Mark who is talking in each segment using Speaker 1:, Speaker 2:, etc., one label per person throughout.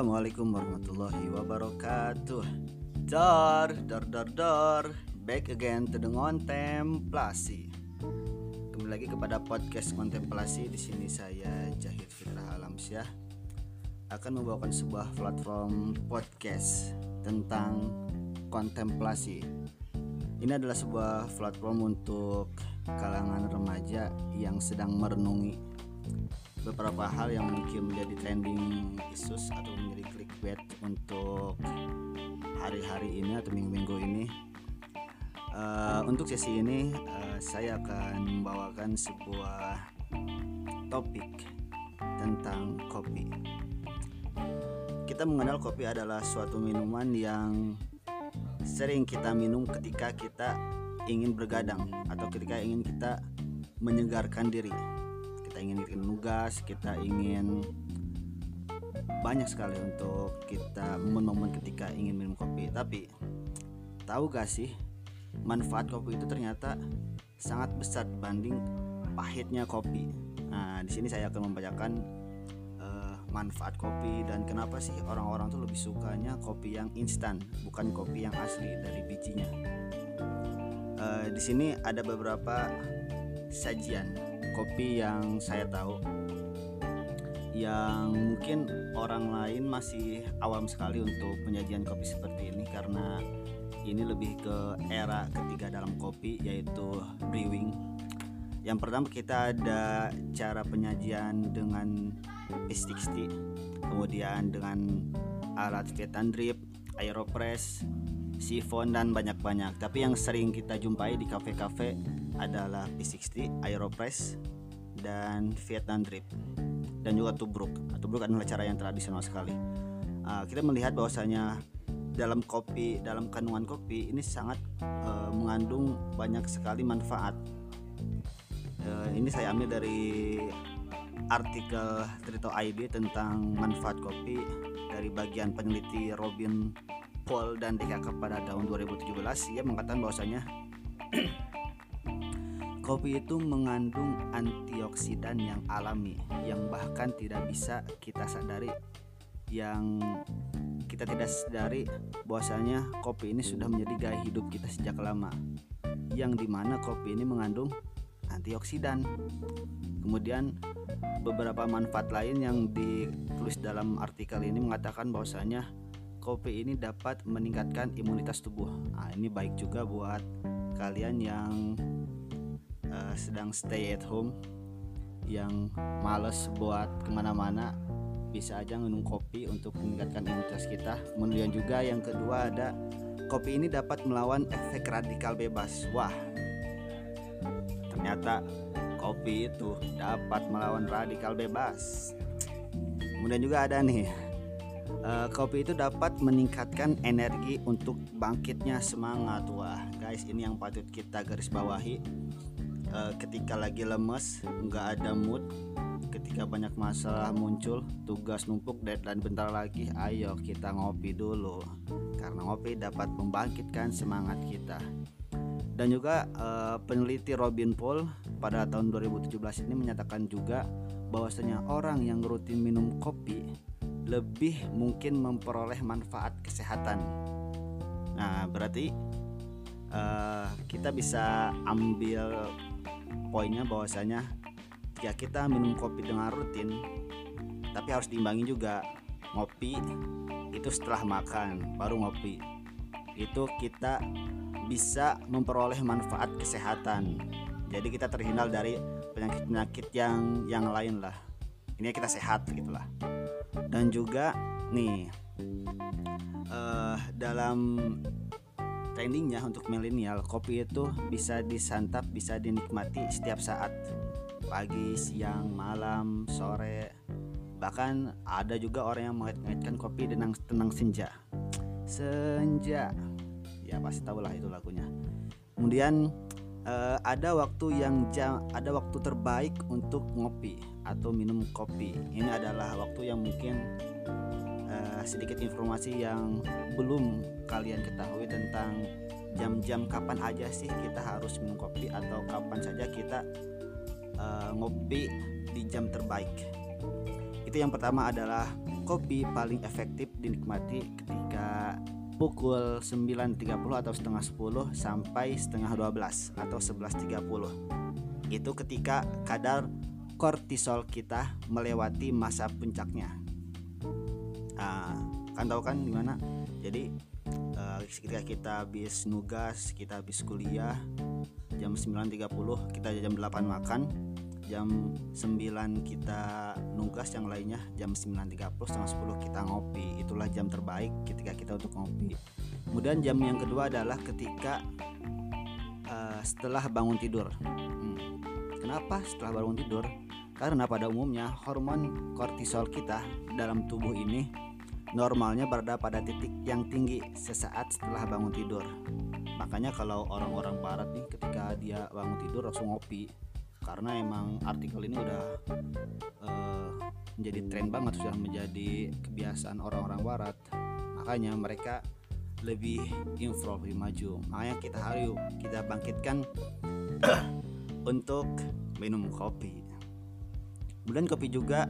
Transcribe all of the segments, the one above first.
Speaker 1: Assalamualaikum warahmatullahi wabarakatuh. Dor, dor, dor, dor. Back again to the kontemplasi. Kembali lagi kepada podcast kontemplasi. Di sini saya Jahid Fitrah Alamsyah akan membawakan sebuah platform podcast tentang kontemplasi. Ini adalah sebuah platform untuk kalangan remaja yang sedang merenungi beberapa hal yang mungkin menjadi trending isus atau menjadi clickbait untuk hari-hari ini atau minggu-minggu ini. Uh, untuk sesi ini uh, saya akan membawakan sebuah topik tentang kopi. Kita mengenal kopi adalah suatu minuman yang sering kita minum ketika kita ingin bergadang atau ketika ingin kita menyegarkan diri ingin bikin nugas kita ingin banyak sekali untuk kita momen-momen ketika ingin minum kopi. Tapi tahu gak sih manfaat kopi itu ternyata sangat besar dibanding pahitnya kopi. Nah di sini saya akan membacakan uh, manfaat kopi dan kenapa sih orang-orang tuh lebih sukanya kopi yang instan bukan kopi yang asli dari bijinya. Uh, di sini ada beberapa sajian kopi yang saya tahu yang mungkin orang lain masih awam sekali untuk penyajian kopi seperti ini karena ini lebih ke era ketiga dalam kopi yaitu brewing. Yang pertama kita ada cara penyajian dengan P60, kemudian dengan alat Vietnam drip, aeropress, sifon dan banyak-banyak. Tapi yang sering kita jumpai di kafe-kafe adalah P60, Aeropress, dan Vietnam Drip dan juga tubruk. Tubruk adalah cara yang tradisional sekali. Uh, kita melihat bahwasanya dalam kopi, dalam kandungan kopi ini sangat uh, mengandung banyak sekali manfaat. Uh, ini saya ambil dari artikel Trito ID tentang manfaat kopi dari bagian peneliti Robin Paul dan DKK pada tahun 2017 ia mengatakan bahwasanya Kopi itu mengandung antioksidan yang alami yang bahkan tidak bisa kita sadari yang kita tidak sadari bahwasanya kopi ini sudah menjadi gaya hidup kita sejak lama yang di mana kopi ini mengandung antioksidan. Kemudian beberapa manfaat lain yang ditulis dalam artikel ini mengatakan bahwasanya kopi ini dapat meningkatkan imunitas tubuh. Nah, ini baik juga buat kalian yang uh, sedang stay at home yang males buat ke mana-mana bisa aja minum kopi untuk meningkatkan imunitas kita. Kemudian juga yang kedua ada kopi ini dapat melawan efek radikal bebas. Wah ternyata kopi itu dapat melawan radikal bebas. Kemudian juga ada nih uh, kopi itu dapat meningkatkan energi untuk bangkitnya semangat. Wah guys ini yang patut kita garis bawahi uh, ketika lagi lemes nggak ada mood ketika banyak masalah muncul tugas numpuk deadline bentar lagi ayo kita ngopi dulu karena ngopi dapat membangkitkan semangat kita dan juga uh, peneliti Robin Paul pada tahun 2017 ini menyatakan juga bahwasanya orang yang rutin minum kopi lebih mungkin memperoleh manfaat kesehatan. Nah, berarti uh, kita bisa ambil poinnya bahwasanya jika kita minum kopi dengan rutin tapi harus diimbangi juga ngopi itu setelah makan baru ngopi. Itu kita bisa memperoleh manfaat kesehatan. Jadi kita terhindar dari penyakit-penyakit yang yang lain lah. Ini kita sehat gitulah dan juga nih uh, dalam trendingnya untuk milenial kopi itu bisa disantap bisa dinikmati setiap saat. Pagi siang malam sore. Bahkan ada juga orang yang mengait-ngaitkan kopi dengan tenang senja. Senja. Ya pasti tahu lah itu lagunya. Kemudian uh, ada waktu yang jam ada waktu terbaik untuk ngopi atau minum kopi. Ini adalah waktu yang mungkin sedikit informasi yang belum kalian ketahui tentang jam-jam kapan aja sih kita harus minum kopi atau kapan saja kita uh, ngopi di jam terbaik. Itu yang pertama adalah kopi paling efektif dinikmati ketika pukul 9.30 atau setengah 10 sampai setengah 12 atau 11.30 itu ketika kadar kortisol kita melewati masa puncaknya nah, kan tahu kan gimana jadi uh, ketika kita habis nugas kita habis kuliah jam 9.30 kita jam 8 makan jam 9 kita nugas yang lainnya jam 9.30 setengah 10 kita ngopi. Itulah jam terbaik ketika kita untuk ngopi. Kemudian jam yang kedua adalah ketika uh, setelah bangun tidur. Hmm. kenapa setelah bangun tidur? Karena pada umumnya hormon kortisol kita dalam tubuh ini normalnya berada pada titik yang tinggi sesaat setelah bangun tidur. Makanya kalau orang-orang barat nih ketika dia bangun tidur langsung ngopi. Karena emang artikel ini udah uh, menjadi tren banget sudah menjadi kebiasaan orang-orang barat. Makanya mereka lebih improve lebih maju. Makanya kita harus kita bangkitkan untuk minum kopi. Kemudian kopi juga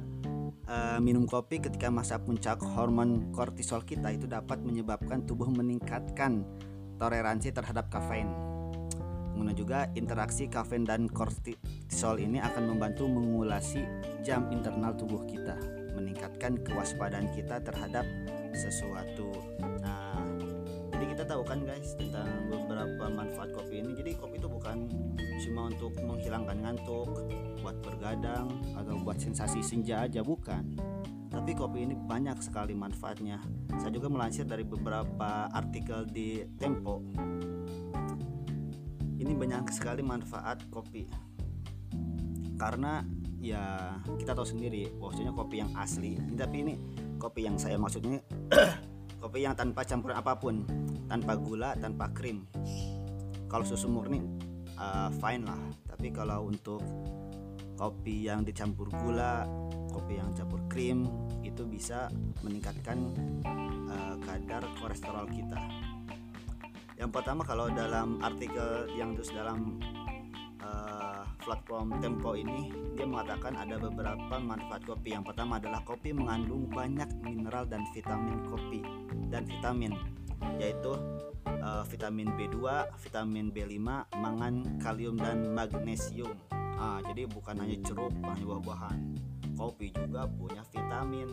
Speaker 1: uh, minum kopi ketika masa puncak hormon kortisol kita itu dapat menyebabkan tubuh meningkatkan toleransi terhadap kafein Kemudian juga interaksi kafein dan kortisol ini akan membantu mengulasi jam internal tubuh kita, meningkatkan kewaspadaan kita terhadap sesuatu. Nah, jadi kita tahu kan guys tentang beberapa manfaat kopi ini. Jadi kopi itu bukan cuma untuk menghilangkan ngantuk, buat bergadang atau buat sensasi senja aja bukan. Tapi kopi ini banyak sekali manfaatnya. Saya juga melansir dari beberapa artikel di Tempo ini banyak sekali manfaat kopi karena ya kita tahu sendiri bahwasanya kopi yang asli tapi ini kopi yang saya maksudnya kopi yang tanpa campuran apa pun tanpa gula tanpa krim. Kalau susu murni uh, fine lah. Tapi kalau untuk kopi yang dicampur gula kopi yang campur krim itu bisa meningkatkan uh, kadar kolesterol kita. Yang pertama kalau dalam artikel yang terus dalam platform Tempo ini dia mengatakan ada beberapa manfaat kopi. Yang pertama adalah kopi mengandung banyak mineral dan vitamin kopi dan vitamin yaitu uh, vitamin B2, vitamin B5, mangan, kalium dan magnesium. Ah, jadi bukan hanya jeruk, bukan buah-buahan. Kopi juga punya vitamin.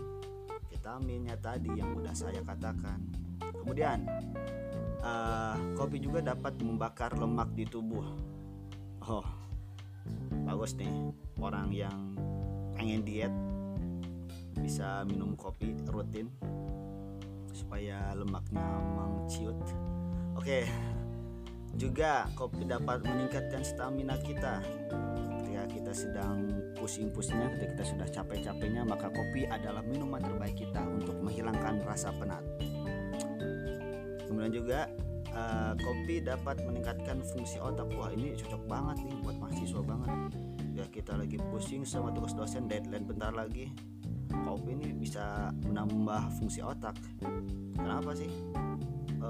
Speaker 1: Vitaminnya tadi yang udah saya katakan. Kemudian uh, kopi juga dapat membakar lemak di tubuh. Oh, bagus nih orang yang pengen diet bisa minum kopi rutin supaya lemaknya mengciut. Oke, juga kopi dapat meningkatkan stamina kita. Ketika kita sedang pusing-pusingnya, ketika kita sudah capek-capeknya, maka kopi adalah minuman terbaik kita untuk menghilangkan rasa penat kemudian juga uh, kopi dapat meningkatkan fungsi otak wah ini cocok banget nih buat mahasiswa banget kita lagi pusing sama tugas dosen deadline bentar lagi. Kopi ini bisa menambah fungsi otak. Kenapa sih? E,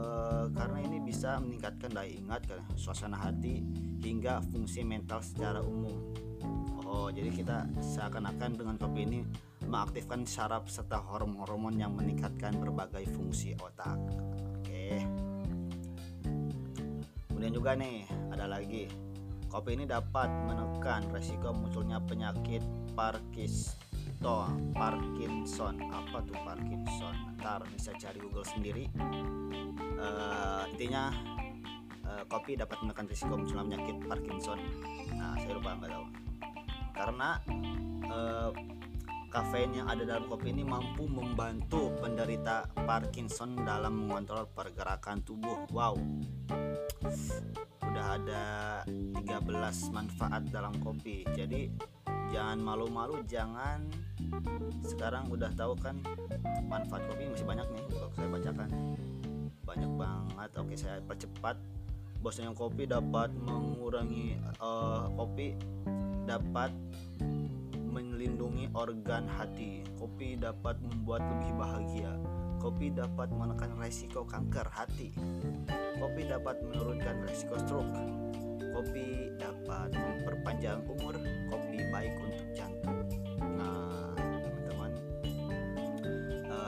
Speaker 1: karena ini bisa meningkatkan daya ingat suasana hati hingga fungsi mental secara umum. Oh jadi kita seakan-akan dengan kopi ini mengaktifkan saraf serta hormon-hormon yang meningkatkan berbagai fungsi otak. Kemudian juga nih ada lagi kopi ini dapat menekan resiko munculnya penyakit Parkinson Parkinson. Apa tuh Parkinson? Ntar bisa cari Google sendiri. Uh, intinya uh, kopi dapat menekan risiko munculnya penyakit Parkinson. Nah saya lupa nggak tahu. Karena uh, kafein yang ada dalam kopi ini mampu membantu penderita Parkinson dalam mengontrol pergerakan tubuh. Wow. Udah ada 13 manfaat dalam kopi. Jadi jangan malu-malu, jangan sekarang udah tahu kan manfaat kopi masih banyak nih kalau saya bacakan. Banyak banget. Oke, saya percepat. Bosnya kopi dapat mengurangi uh, kopi dapat melindungi organ hati. Kopi dapat membuat lebih bahagia. Kopi dapat menekan resiko kanker hati. Kopi dapat menurunkan resiko stroke. Kopi dapat memperpanjang umur. Kopi baik untuk jantung. Nah, teman-teman,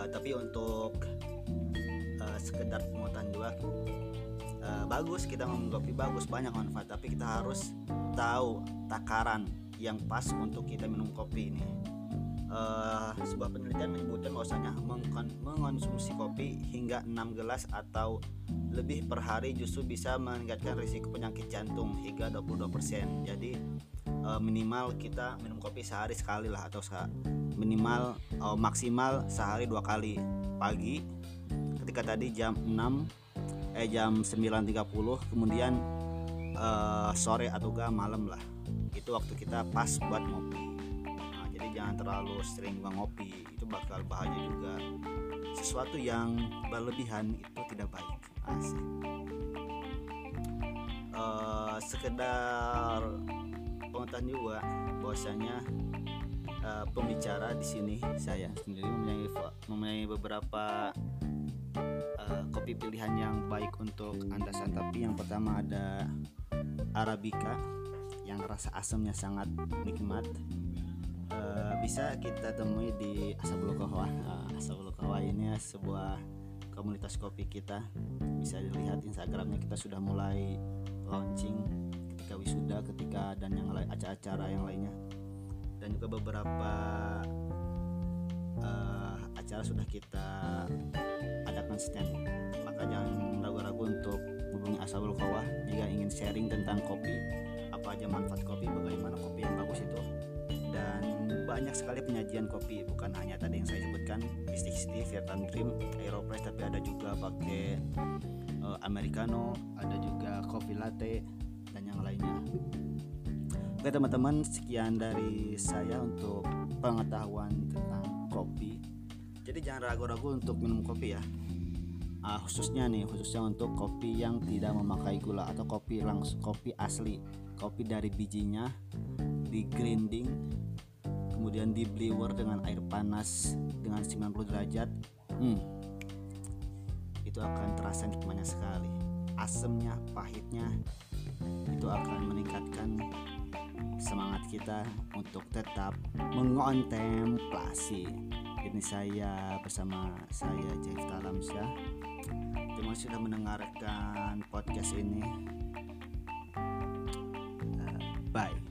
Speaker 1: tapi untuk uh, sekedar pengetahuan juga uh, bagus kita minum kopi bagus banyak manfaat tapi kita harus tahu takaran yang pas untuk kita minum kopi ini uh, sebuah penelitian menyebutkan bahwasanya mengkonsumsi kopi hingga 6 gelas atau lebih per hari justru bisa meningkatkan risiko penyakit jantung hingga 22%. Jadi uh, minimal kita minum kopi sehari sekali lah atau minimal uh, maksimal sehari dua kali. Pagi ketika tadi jam 6 eh jam 9.30 kemudian uh, sore atau malam lah. Itu waktu kita pas buat ngopi jangan terlalu sering ngopi. Itu bakal bahaya juga. Sesuatu yang berlebihan itu tidak baik. Asik. Uh, sekedar pengetahuan juga bahwasanya uh, pembicara di sini saya sendiri mempunyai mempunyai beberapa uh, kopi pilihan yang baik untuk anda santapi yang pertama ada arabica yang rasa asamnya sangat nikmat. Uh, bisa kita temui di Asabul Kahwa uh, Asabul Kahwa ini sebuah komunitas kopi kita. Bisa dilihat Instagramnya kita sudah mulai launching ketika wisuda ketika dan yang lain acara-acara yang lainnya. Dan juga beberapa uh, acara sudah kita adakan stand maka jangan ragu-ragu untuk hubungi Asabul Kawah jika ingin sharing tentang kopi. Apa aja manfaat kopi bagaimana kopi yang bagus banyak sekali penyajian kopi bukan hanya tadi yang saya sebutkan Mystic City, Vietnam Dream, Aeropress tapi ada juga pakai uh, americano ada juga kopi latte dan yang lainnya Oke teman-teman sekian dari saya untuk pengetahuan tentang kopi. Jadi jangan ragu-ragu untuk minum kopi ya. Uh, khususnya nih khususnya untuk kopi yang tidak memakai gula atau kopi langsung kopi asli kopi dari bijinya di grinding kemudian di brewer dengan air panas dengan 90 derajat hmm, itu akan terasa nikmatnya sekali. Asemnya pahitnya itu akan meningkatkan semangat kita untuk tetap mengontemplasi. Ini saya bersama saya Jeff Talamsyah. Terima kasih sudah mendengarkan podcast ini. Uh, bye